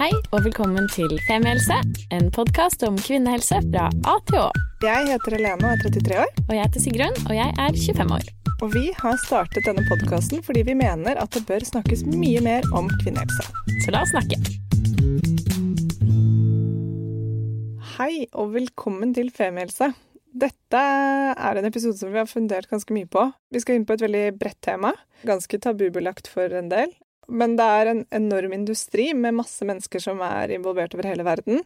Hei og velkommen til Femihelse, en podkast om kvinnehelse fra A til Å. Jeg heter Helene og er 33 år. Og jeg heter Sigrun, og jeg er 25 år. Og vi har startet denne podkasten fordi vi mener at det bør snakkes mye mer om kvinnehelse. Så la oss snakke. Hei og velkommen til Femihelse. Dette er en episode som vi har fundert ganske mye på. Vi skal inn på et veldig bredt tema. Ganske tabubelagt for en del. Men det er en enorm industri med masse mennesker som er involvert over hele verden.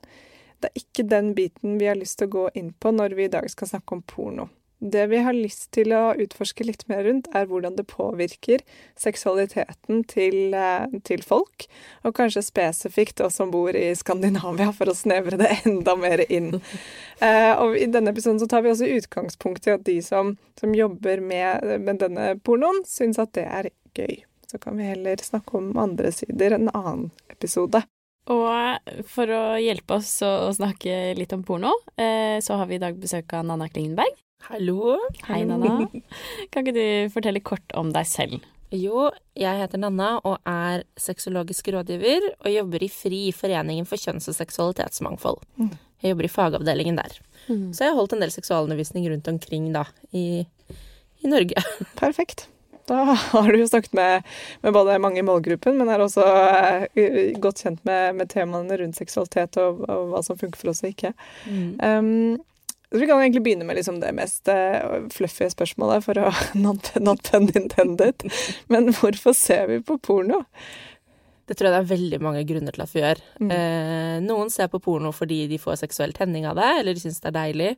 Det er ikke den biten vi har lyst til å gå inn på når vi i dag skal snakke om porno. Det vi har lyst til å utforske litt mer rundt, er hvordan det påvirker seksualiteten til, eh, til folk, og kanskje spesifikt oss som bor i Skandinavia, for å snevre det enda mer inn. Eh, og I denne episoden så tar vi også utgangspunkt i at de som, som jobber med, med denne pornoen, syns at det er gøy. Så kan vi heller snakke om andre sider en annen episode. Og for å hjelpe oss å snakke litt om porno, eh, så har vi i dag besøk av Nanna Klingenberg. Hallo. Hei, Nanna. Kan ikke du fortelle kort om deg selv? Jo, jeg heter Nanna og er sexologisk rådgiver og jobber i FRI, Foreningen for kjønns- og seksualitetsmangfold. Mm. Jeg jobber i fagavdelingen der. Mm. Så jeg har holdt en del seksualundervisning rundt omkring da, i, i Norge. Perfekt. Da har du jo snakket med, med både mange i målgruppen, men er også eh, godt kjent med, med temaene rundt seksualitet og, og, hva som funker for oss og ikke. Um, så vi kan egentlig begynne med liksom det mest uh, fluffy spørsmålet, for å not, not pun intended. Men hvorfor ser vi på porno? Det tror jeg det er veldig mange grunner til at vi gjør. Mm. Eh, noen ser på porno fordi de får seksuell tenning av det, eller de syns det er deilig.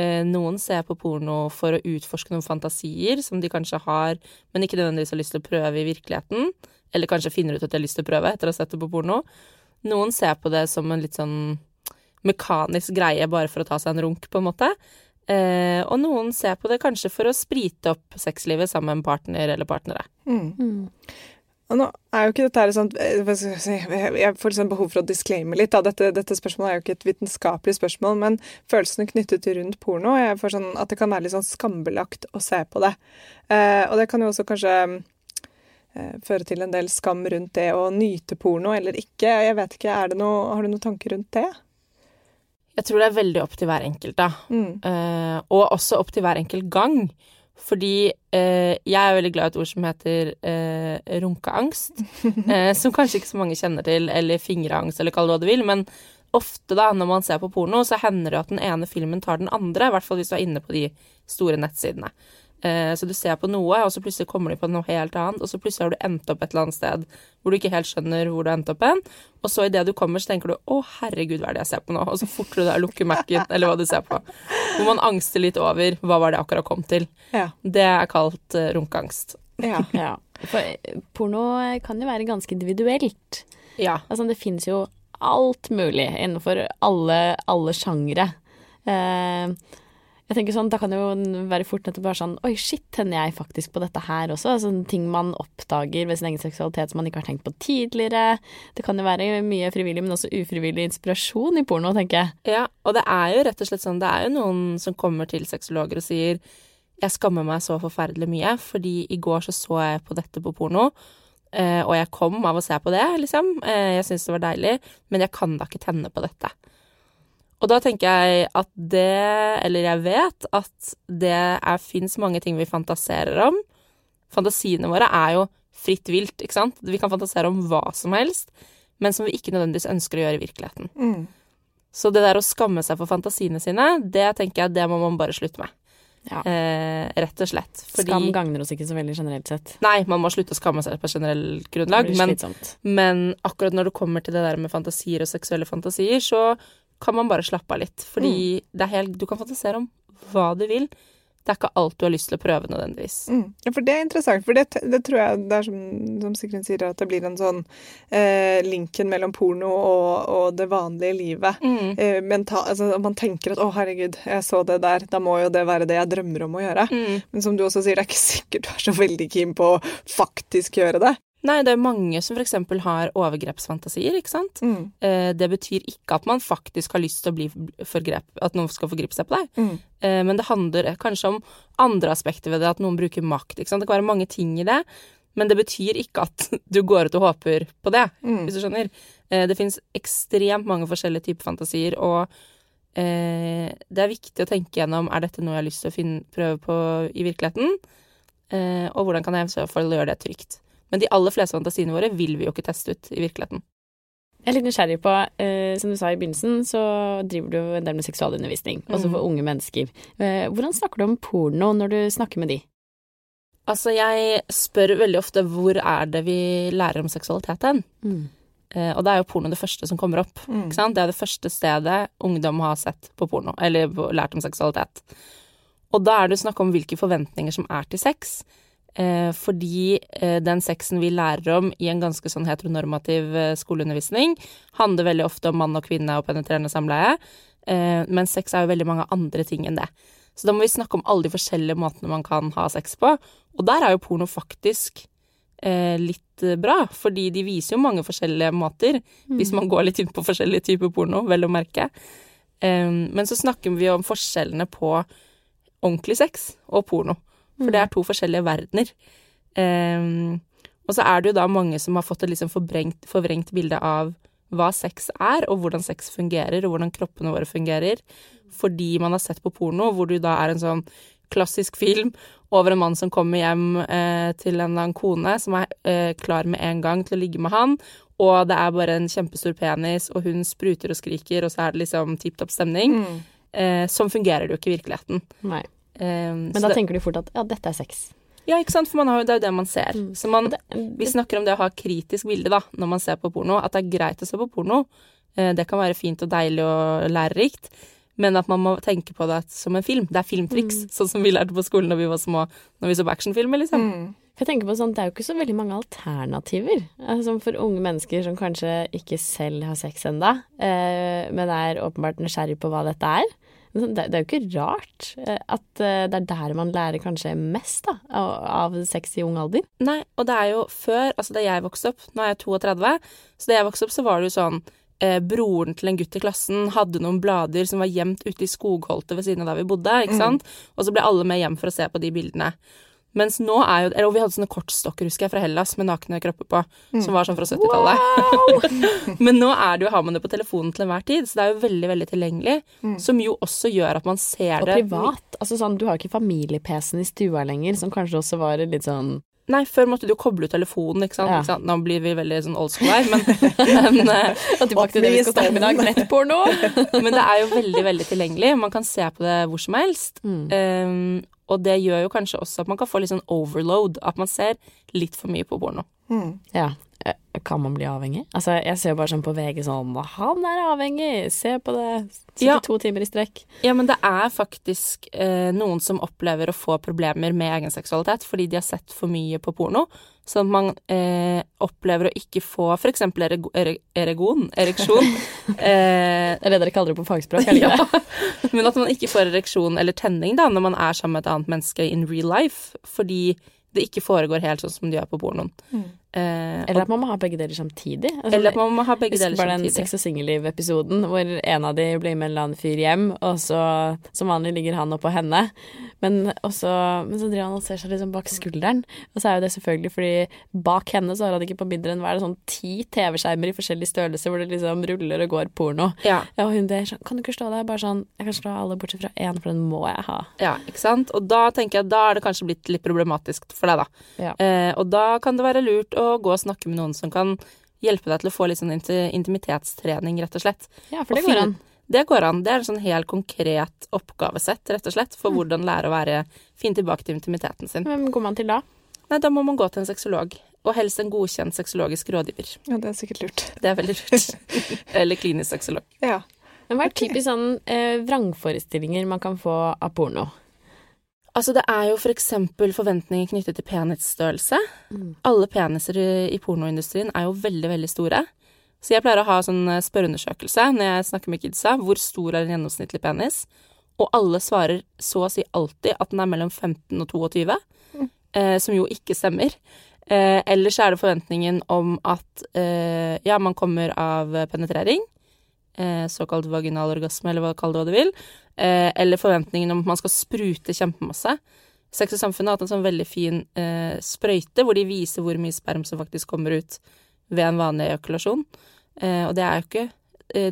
Eh, noen ser på porno for å utforske noen fantasier som de kanskje har, men ikke nødvendigvis har lyst til å prøve i virkeligheten. Eller kanskje finner ut at de har lyst til å prøve etter å ha sett det på porno. Noen ser på det som en litt sånn mekanisk greie bare for å ta seg en runk, på en måte. Eh, og noen ser på det kanskje for å sprite opp sexlivet sammen med en partner eller partnere. Mm. Og nå er jo ikke dette her sånn jeg, får liksom behov for å disclaime litt. Dette, dette, spørsmålet er jo ikke et vitenskapelig spørsmål, men følelsene knyttet til rundt porno jeg får sånn at det kan være litt sånn skambelagt å se på det. Eh, og det kan jo også kanskje eh, føre til en del skam rundt det å nyte porno eller ikke. Jeg vet ikke, er det noe, Har du noen tanker rundt det? Jeg tror det er veldig opp til hver enkelt, da. Mm. Eh, og også opp til hver enkelt gang. Fordi eh, jeg er veldig glad i et ord som heter eh, runkeangst. eh, som kanskje ikke så mange kjenner til, eller fingreangst, eller kall det hva du vil. Men ofte, da, når man ser på porno, så hender det at den ene filmen tar den andre. I hvert fall hvis du er inne på de store nettsidene. Eh, så du ser på noe, og så plutselig kommer de på noe helt annet, og så plutselig har du endt opp et eller annet sted hvor du ikke helt skjønner hvor du har endt opp hen. Og så idet du kommer, så tenker du 'Å, herregud, hva er det jeg ser på nå?' Og så forter du deg å lukke Mac-en, eller hva du ser på. Hvor man angster litt over 'Hva var det jeg akkurat kom til?' Ja. Det er kalt uh, runkeangst. ja. Ja, for eh, porno kan jo være ganske individuelt. Ja. Altså, det fins jo alt mulig innenfor alle, alle sjangre. Eh, jeg tenker sånn, Da kan det jo være fort nettopp bare sånn Oi, shit, tenner jeg faktisk på dette her også? Altså, ting man oppdager ved sin egen seksualitet som man ikke har tenkt på tidligere. Det kan jo være mye frivillig, men også ufrivillig inspirasjon i porno, tenker jeg. ja. Og det er jo rett og slett sånn Det er jo noen som kommer til sexologer og sier 'Jeg skammer meg så forferdelig mye, fordi i går så så jeg på dette på porno'. Eh, og jeg kom av å se på det, liksom. Eh, jeg syns det var deilig, men jeg kan da ikke tenne på dette. Og da tenker jeg at det, eller jeg vet at det fins mange ting vi fantaserer om. Fantasiene våre er jo fritt vilt, ikke sant. Vi kan fantasere om hva som helst, men som vi ikke nødvendigvis ønsker å gjøre i virkeligheten. Mm. Så det der å skamme seg for fantasiene sine, det tenker jeg det må man bare slutte med. Ja. Eh, rett og slett. Fordi Skam gagner oss ikke så veldig generelt sett. Nei, man må slutte å skamme seg på generell grunnlag, men, men akkurat når det kommer til det der med fantasier og seksuelle fantasier, så kan man bare slappe av litt. Fordi det er helt Du kan fantasere om hva du vil. Det er ikke alt du har lyst til å prøve nødvendigvis. Mm. Ja, for det er interessant, for det, det tror jeg det er som, som Sigrun sier, at det blir en sånn eh, linken mellom porno og, og det vanlige livet. Mm. Eh, mental, altså, man tenker at 'å, herregud, jeg så det der', da må jo det være det jeg drømmer om å gjøre. Mm. Men som du også sier, det er ikke sikkert du er så veldig keen på å faktisk gjøre det. Nei, det er mange som eksempel har overgrepsfantasier, ikke sant. Mm. Eh, det betyr ikke at man faktisk har lyst til å bli forgrep, at noen skal forgripe seg på deg. Mm. Eh, men det handler kanskje om andre aspekter ved det, at noen bruker makt. Ikke sant? Det kan være mange ting i det. Men det betyr ikke at du går ut og håper på det, Mm. hvis du skjønner. Eh, det fins ekstremt mange forskjellige typer fantasier, og eh, det er viktig å tenke gjennom er dette noe jeg har lyst til å finne, prøve på i virkeligheten, eh, og hvordan kan jeg i så fall gjøre det trygt. Men de aller fleste fantasiene våre vil vi jo ikke teste ut i virkeligheten. Jeg er litt nysgjerrig på, eh, som du sa i begynnelsen, så driver du en del med seksualundervisning, også for unge mennesker. Eh, hvordan snakker du om porno når du snakker med de? Altså, jeg spør veldig ofte hvor er det vi lærer om seksualitet hen? Eh, og det er jo porno det første som kommer opp. Mm. Ikke sant? Det er det første stedet ungdom har sett på porno, eller lært om seksualitet. Og da er det snakk om hvilke forventninger som er til sex. Eh, fordi eh, den sexen vi lærer om i en ganske sånn heteronormativ eh, skoleundervisning, handler veldig ofte om mann og kvinne og penetrerende samleie. Eh, men sex er jo veldig mange andre ting enn det. Så da må vi snakke om alle de forskjellige måtene man kan ha sex på. Og der er jo porno faktisk eh, litt bra, fordi de viser jo mange forskjellige måter, hvis man går litt inn på forskjellige typer porno, vel å merke. Men så snakker vi om forskjellene på ordentlig sex og porno, for det er to forskjellige verdener. Um, og så er det jo da mange som har fått et liksom forvrengt, forvrengt bilde av hva sex er, og hvordan sex fungerer, og hvordan kroppene våre fungerer, fordi man har sett på porno, hvor du da er en sånn klassisk film over en mann som kommer hjem eh, til en annen kone som er eh, klar med en gang til å ligge med han, og det er bare en kjempestor penis, og hun spruter og skriker, og så er det liksom tipp topp stemning. Mm. Eh, sånn fungerer det jo ikke i virkeligheten. Nei. Eh, Men da det, tenker du fort at ja, dette er sex. ja, ikke sant, for man har det er jo det man ser. Mm. Så man, det, vi snakker om det å ha kritisk bilde da, når man ser på porno, at det er greit å se på porno. Eh, det kan være fint og deilig og lærerikt, men at man må tenke på det som en film. Det er filmtriks, sånn som vi lærte på skolen da vi var små, når vi så på actionfilmer, liksom. Mm. For jeg tenker på sånn, Det er jo ikke så veldig mange alternativer altså for unge mennesker som kanskje ikke selv har sex ennå, eh, men er åpenbart nysgjerrig på hva dette er. Det, er jo ikke rart eh, at eh, det er der man lærer kanskje mest da, av, sex i ung alder. Nei, og det er jo før, altså da jeg vokste opp, nå er jeg 32, så da jeg vokste opp så var det jo sånn eh, broren til en gutt i klassen hadde noen blader som var gjemt ute i skogholtet ved siden av der vi bodde, ikke sant? Og så ble alle med hjem for å se på de bildene. Mens nå er jo eller, Og vi hadde sånne kortstokker, husker jeg, fra Hellas med nakne kropper på, som var sånn fra 70-tallet. Men nå er det jo, har man det på telefonen til enhver tid, så det er jo veldig, veldig tilgjengelig. Som jo også gjør at man ser Og det privat. altså sånn, Du har ikke familie-PC-en i stua lenger, som kanskje også var litt sånn Nei, før måtte du koble ut telefonen, ikke sant. Ja. Ikke sant? Nå blir vi veldig sånn old school her, men, men eh, Og tilbake til det vi skal snakke om i dag, nettporno. Men det er jo veldig, veldig tilgjengelig. Man kan se på det hvor som helst. Mm. Um, og det gjør jo kanskje også at man kan få litt sånn overload. At man ser litt for mye på porno. Mm. Ja. Eh, Kan man bli avhengig? Altså, jeg ser jo bare sånn på VG sånn Han er avhengig! Se på det! 72 Ja. timer i strekk. Ja, men det er faktisk eh, noen som opplever å få problemer med egen seksualitet fordi de har sett for mye på porno. Sånn at man eh, opplever å ikke få f.eks. Erego, ere- eregon, ereksjon. eh, Det er det dere kaller det på fagspråk? er det ikke det? ja. Men at man ikke får ereksjon eller tenning da, når man er sammen med et annet menneske in real life, fordi det ikke foregår helt sånn som det gjør på pornoen. Mm. Eh, Eller at man må ha begge deler samtidig. Altså, eller at man må ha begge Husker deler bare den samtidig. Sex og singelliv-episoden hvor en av de blir med en eller annen fyr hjem, og så som vanlig ligger han oppå henne. Men, også, men så driver han og ser seg liksom bak skulderen. Og så er jo det selvfølgelig fordi bak henne så har han ikke på mindre enn hva er det sånn ti TV-skjermer i forskjellig størrelse hvor det liksom ruller og går porno. Ja, Ja, og hun der sånn Kan du ikke slå deg? Bare sånn Jeg kan slå alle bortsett fra én, for den må jeg ha. ja, ikke sant? Og da tenker jeg da er det kanskje blitt litt problematisk for deg, da. Ja. Eh, og da kan det være lurt å gå og snakke med noen som kan hjelpe deg til å få litt sånn intimitetstrening, rett og slett. Ja, for det går an. Det går an. Det er en sånn helt konkret oppgavesett, rett og slett, for Mm. hvordan lære å være fin tilbake til intimiteten sin. Hvem går man til da? Nei, da må man gå til en sexolog. Og helst en godkjent sexologisk rådgiver. Ja, det er sikkert lurt. Det er veldig lurt. Eller klinisk sexolog. Ja. Men hva er typisk sånn eh, vrangforestillinger man kan få av porno? Altså, det er jo for eksempel forventninger knyttet til penisstørrelse. Mm. Alle peniser i, i pornoindustrien er jo veldig, veldig store. Så jeg pleier å ha sånn eh, spørreundersøkelse når jeg snakker med kidsa. Hvor stor er en gjennomsnittlig penis? Og alle svarer så å si alltid at den er mellom 15 og 22, Mm. eh, som jo ikke stemmer. Eh, ellers er det forventningen om at eh, ja, man kommer av penetrering. Eh, såkalt vaginal orgasme, eller hva kall det hva du vil. Eh, eller forventningen om at man skal sprute kjempemasse. Sex og Samfunn har hatt en sånn veldig fin eh, sprøyte hvor de viser hvor mye sperm som faktisk kommer ut ved en vanlig ejakulasjon. Eh, og det er jo ikke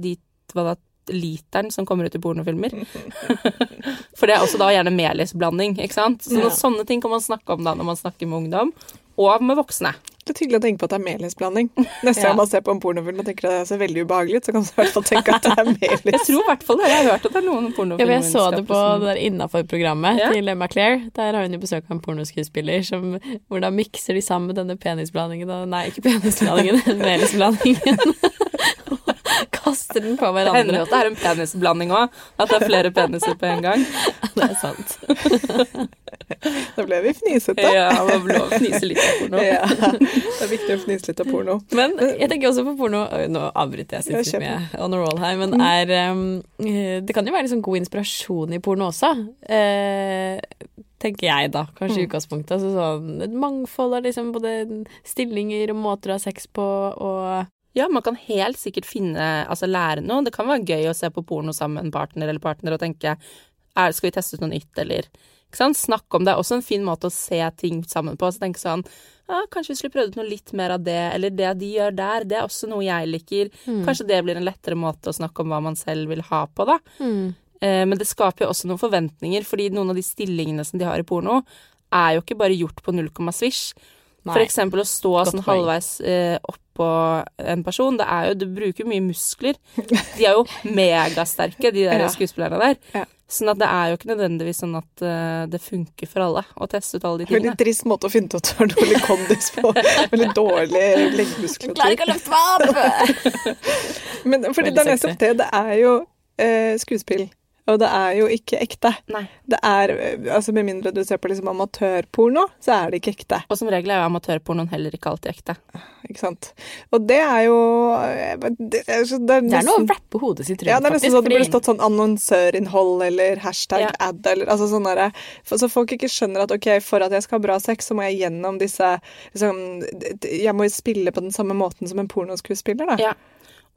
de hva da, literen som kommer ut i pornofilmer. For det er også da gjerne melisblanding, ikke sant. Så Ja. sånne ting kan man snakke om da når man snakker med ungdom, og med voksne. Litt hyggelig å tenke på at det er melisblanding. Neste Ja. man ser på en pornofilm og tenker at det ser veldig ubehagelig ut, så kan man i hvert fall tenke at det er Jeg tror i hvert fall det. Jeg har hørt at det er noen pornofilmer Ja, jeg så det på det der innafor-programmet Ja. til Emma Claire. Der har hun jo besøk av en pornoskuespiller som, hvor da mikser de sammen denne penisblandingen og Nei, ikke penisblandingen, melisblandingen. Kaster den på Det hender hverandre. at det er en penisblanding òg. At det er flere peniser på en gang. Det er sant. Da ble vi fnisete. Ja, man må lov å fnise litt av porno. Ja. Det er viktig å fnise litt av porno. Men jeg tenker også på porno Oi, Nå avbryter jeg sikkert mye on a roll her, men er um, eh, Det kan jo være liksom god inspirasjon i porno også. Uh, tenker jeg, da. Kanskje i utgangspunktet. Altså sånn et mangfold av liksom både stillinger og måter å ha sex på og Ja, man kan helt sikkert finne, altså lære noe. Det kan være gøy å se på porno sammen med en partner eller partner og tenke er, skal vi teste ut noe nytt, eller ikke sant? Snakke om det. er Også en fin måte å se ting sammen på. Så tenke sånn ja, kanskje vi skulle prøvd ut noe litt mer av det, eller det de gjør der, det er også noe jeg liker. Kanskje det blir en lettere måte å snakke om hva man selv vil ha på, da. Eh, men det skaper jo også noen forventninger, fordi noen av de stillingene som de har i porno, er jo ikke bare gjort på null komma svisj. For eksempel å stå Godt sånn halvveis eh, oppå en person, det er jo Du bruker mye muskler. De er jo megasterke, de der Ja. skuespillerne der. Ja. Sånn at det er jo ikke nødvendigvis sånn at uh, det funker for alle å teste ut alle de tingene. Veldig tingene. trist måte å finne ut at du har dårlig kondis på. Veldig dårlig leggmuskulatur. Klarer ikke å løfte meg opp! Men fordi det er nettopp det. Det er jo eh, skuespill. Og det er jo ikke ekte. Nei. Det er, altså Med mindre du ser på liksom amatørporno, så er det ikke ekte. Og som regel er jo amatørpornoen heller ikke alltid ekte. Ikke sant? Og det er jo eh, Det er, så, det er, Det er noe å nesten- rappe hodet sitt rundt, Ja, det er nesten faktisk. sånn at det burde stått sånn annonsørinnhold eller hashtag Ja. ad eller altså sånn derre Så folk ikke skjønner at ok, for at jeg skal ha bra sex, så må jeg gjennom disse liksom, Jeg må jo spille på den samme måten som en pornoskuespiller, da. Ja.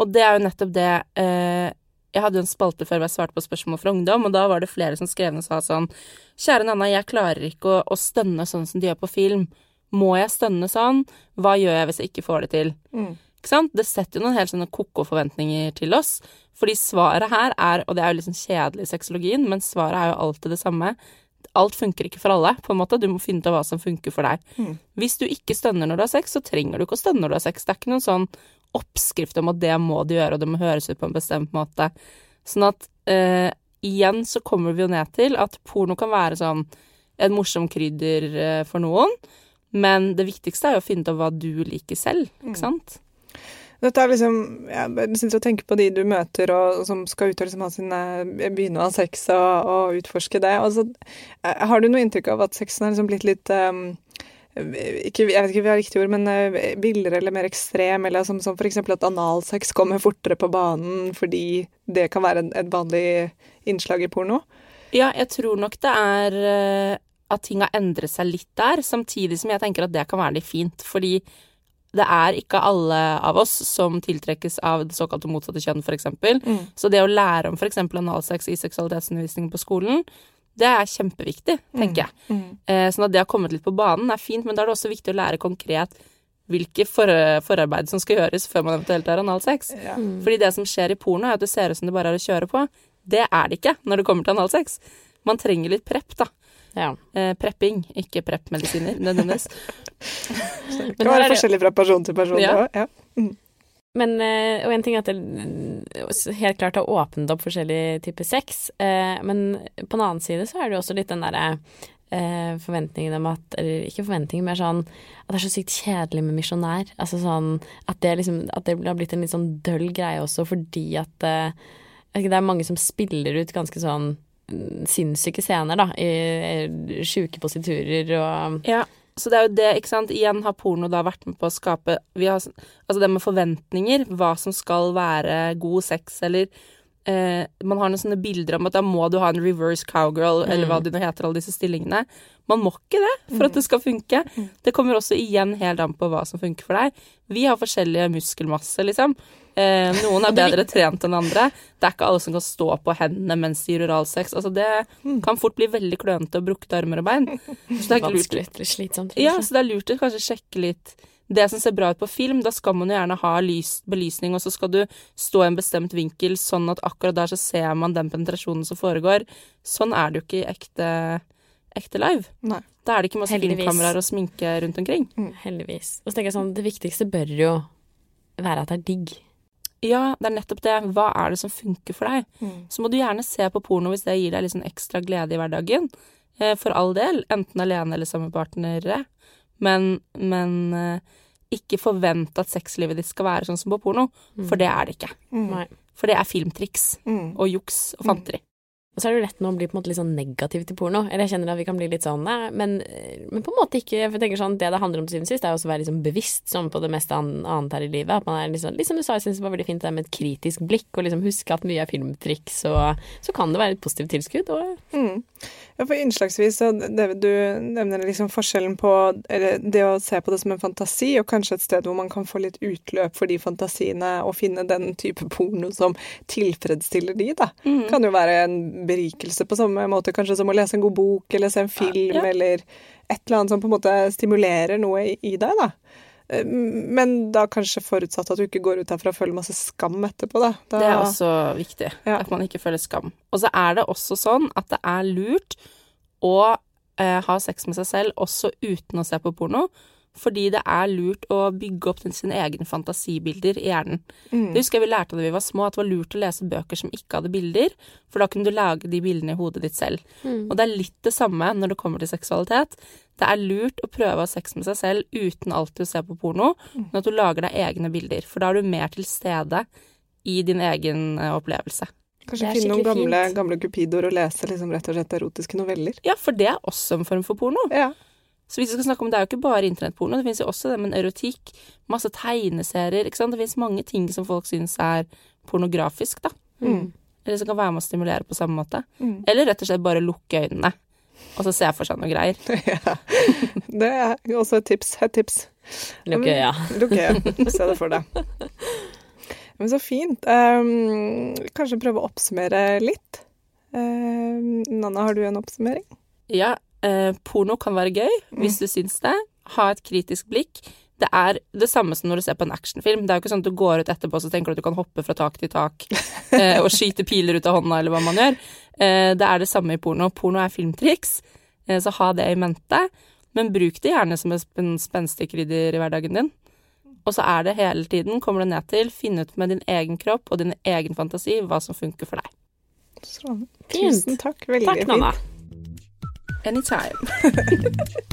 Og det er jo nettopp det eh, Jeg hadde jo en spalte før hvor jeg svarte på spørsmål fra ungdom, og da var det flere som skrev og sa sånn Kjære Nanna, jeg klarer ikke å, å stønne sånn som de gjør på film. Må jeg stønne sånn? Hva gjør jeg hvis jeg ikke får det til? Mm. Ikke sant? Det setter jo noen helt sånne ko-ko forventninger til oss. Fordi svaret her er, og det er jo sånn kjedelig i sexologien, men svaret er jo alltid det samme. Alt funker ikke for alle, på en måte. Du må finne ut av hva som funker for deg. Mm. Hvis du ikke stønner når du har sex, så trenger du ikke å stønne når du har sex. Det er ikke noen sånn oppskrift om at det må de gjøre, og det må høres ut på en bestemt måte. Sånn at eh, igjen så kommer vi jo ned til at porno kan være sånn en morsom krydder eh, for noen, men det viktigste er jo å finne ut av hva du liker selv, ikke sant? Dette er liksom Jeg sitter og tenker på de du møter og, og som skal ut og liksom ha sin eh, begynne å ha sex og, og utforske det. Og så, eh, har du noe inntrykk av at sexen er liksom blitt litt um, ikke, jeg vet ikke om vi har riktig ord, men eh, villere eller mer ekstrem, eller som, som eksempel at analsex kommer fortere på banen fordi det kan være et vanlig innslag i porno. Ja, jeg tror nok det er eh, at ting har endret seg litt der, samtidig som jeg tenker at det kan være litt fint, fordi det er ikke alle av oss som tiltrekkes av det såkalte motsatte kjønn, eksempel. Mm. Så det å lære om eksempel analsex i seksualitetsundervisningen på skolen, det er kjempeviktig, tenker jeg. Mm. Mm. sånn at det har kommet litt på banen er fint, men da er det også viktig å lære konkret hvilke for, forarbeid som skal gjøres før man eventuelt har analsex. Ja. Fordi det som skjer i porno, er at det ser ut som det bare er å kjøre på. Det er det ikke når det kommer til analsex. Man trenger litt prepp, da. Ja. Eh, prepping, ikke prepp-medisiner nødvendigvis. Det kan være forskjellig fra person til person. Ja. Da, ja. Ja. Men, eh, og en ting er at det helt klart har åpnet opp forskjellige typer sex, eh, men på den annen side så er det jo også litt den derre eh, forventningen om at Eller ikke forventningen, mer sånn at det er så sykt kjedelig med misjonær. Altså sånn at det liksom At det har blitt en litt sånn døll greie også fordi at det er mange som spiller ut ganske sånn mm, sinnssyke scener, da, i, i sjuke positurer og Ja, så det er jo det, ikke sant. Igjen har porno da vært med på å skape har, Altså det med forventninger, hva som skal være god sex, eller eh, Man har noen sånne bilder om at da må du ha en reverse cowgirl, eller hva Mm. det nå heter, alle disse stillingene. Man må ikke det for at det skal funke. Mm. Det kommer også igjen helt an på hva som funker for deg. Vi har forskjellige muskelmasse, liksom. Eh, noen er bedre trent enn andre. Det er ikke alle som kan stå på hendene mens de gjør oralsex. Altså, det Mm. kan fort bli veldig klønete og brukte armer og bein. Så det er lurt Vanskelig, slitsomt. ja, så det er lurt å kanskje sjekke litt det som ser bra ut på film. Da skal man jo gjerne ha lys, belysning, og så skal du stå i en bestemt vinkel, sånn at akkurat der så ser man den penetrasjonen som foregår. Sånn er det jo ikke i ekte, ekte live. Nei. Da er det ikke masse filmkameraer og sminke rundt omkring. Heldigvis. Og så tenker jeg sånn, det viktigste bør jo være at det er digg. Ja, det er nettopp det. Hva er det som funker for deg? Mm. Så må du gjerne se på porno hvis det gir deg litt sånn ekstra glede i hverdagen. Eh, For all del, enten alene eller sammen med partnere. Men, men eh, ikke forvent at sexlivet ditt skal være sånn som på porno, for det er det ikke. Mm. For det er filmtriks Mm. og juks og fanteri. Og så er det jo lett nå å bli på en måte litt sånn negativ til porno. Eller jeg kjenner at vi kan bli litt sånn, nei, men, men på en måte ikke. For jeg tenker sånn, det det handler om til syvende og sist, er jo å være liksom bevisst sånn på det meste annet her i livet. At man er liksom, liksom du sa, jeg synes det var veldig fint det med et kritisk blikk, og liksom huske at mye er filmtriks, og så kan det være et positivt tilskudd. Og Mm. Ja, for innslagsvis så det du nevner liksom forskjellen på det å se på det som en fantasi, og kanskje et sted hvor man kan få litt utløp for de fantasiene, og finne den type porno som tilfredsstiller de, da. Mm. Kan jo være en berikelse på samme måte kanskje som å lese en god bok, eller se en film, Ja. eller et eller annet som på en måte stimulerer noe i, i deg, da. Eh, Men da kanskje forutsatt at du ikke går ut derfra og føler masse skam etterpå, da. da Det er også viktig, Ja. at man ikke føler skam. Og så er det også sånn at det er lurt å eh, ha sex med seg selv også uten å se på porno. Fordi det er lurt å bygge opp sine egne fantasibilder i hjernen. Mm. Det husker jeg vi lærte da vi var små, at det var lurt å lese bøker som ikke hadde bilder, for da kunne du lage de bildene i hodet ditt selv. Og det er litt det samme når det kommer til seksualitet. Det er lurt å prøve å ha sex med seg selv uten alltid å se på porno, men at du lager deg egne bilder, for da er du mer til stede i din egen eh, opplevelse. Kanskje finne noen gamle, fint. gamle cupidoer og lese liksom rett og slett erotiske noveller. Ja, for det er også en form for porno. Ja. Så hvis vi skal snakke om det er jo ikke bare internettporno, det finnes jo også det med erotikk, masse tegneserier, ikke sant. Det finnes mange ting som folk syns er pornografisk, da. Mm. Eller som kan være med å stimulere på samme måte. Mm. Eller rett og slett bare lukke øynene, og så se for seg noe greier. ja. Det er også et tips. Et tips. lukke øya. Lukk øya. Se det for deg. Men så fint. Um, kanskje prøve å oppsummere litt. Um, Nanna, har du en oppsummering? Ja, eh, porno kan være gøy hvis du syns det. Ha et kritisk blikk. Det er det samme som når du ser på en actionfilm. Det er jo ikke sånn at du går ut etterpå og tenker du at du kan hoppe fra tak til tak eh, og skyte piler ut av hånda, eller hva man gjør. Eh, det er det samme i porno. Porno er filmtriks, eh, så ha det i mente. Men bruk det gjerne som et spen spenstig krydder i hverdagen din. Og så er det hele tiden, kommer det ned til, finne ut med din egen kropp og din egen fantasi hva som funker for deg. Strålende. Tusen takk. Veldig Takk, fint. Nanna. Anytime.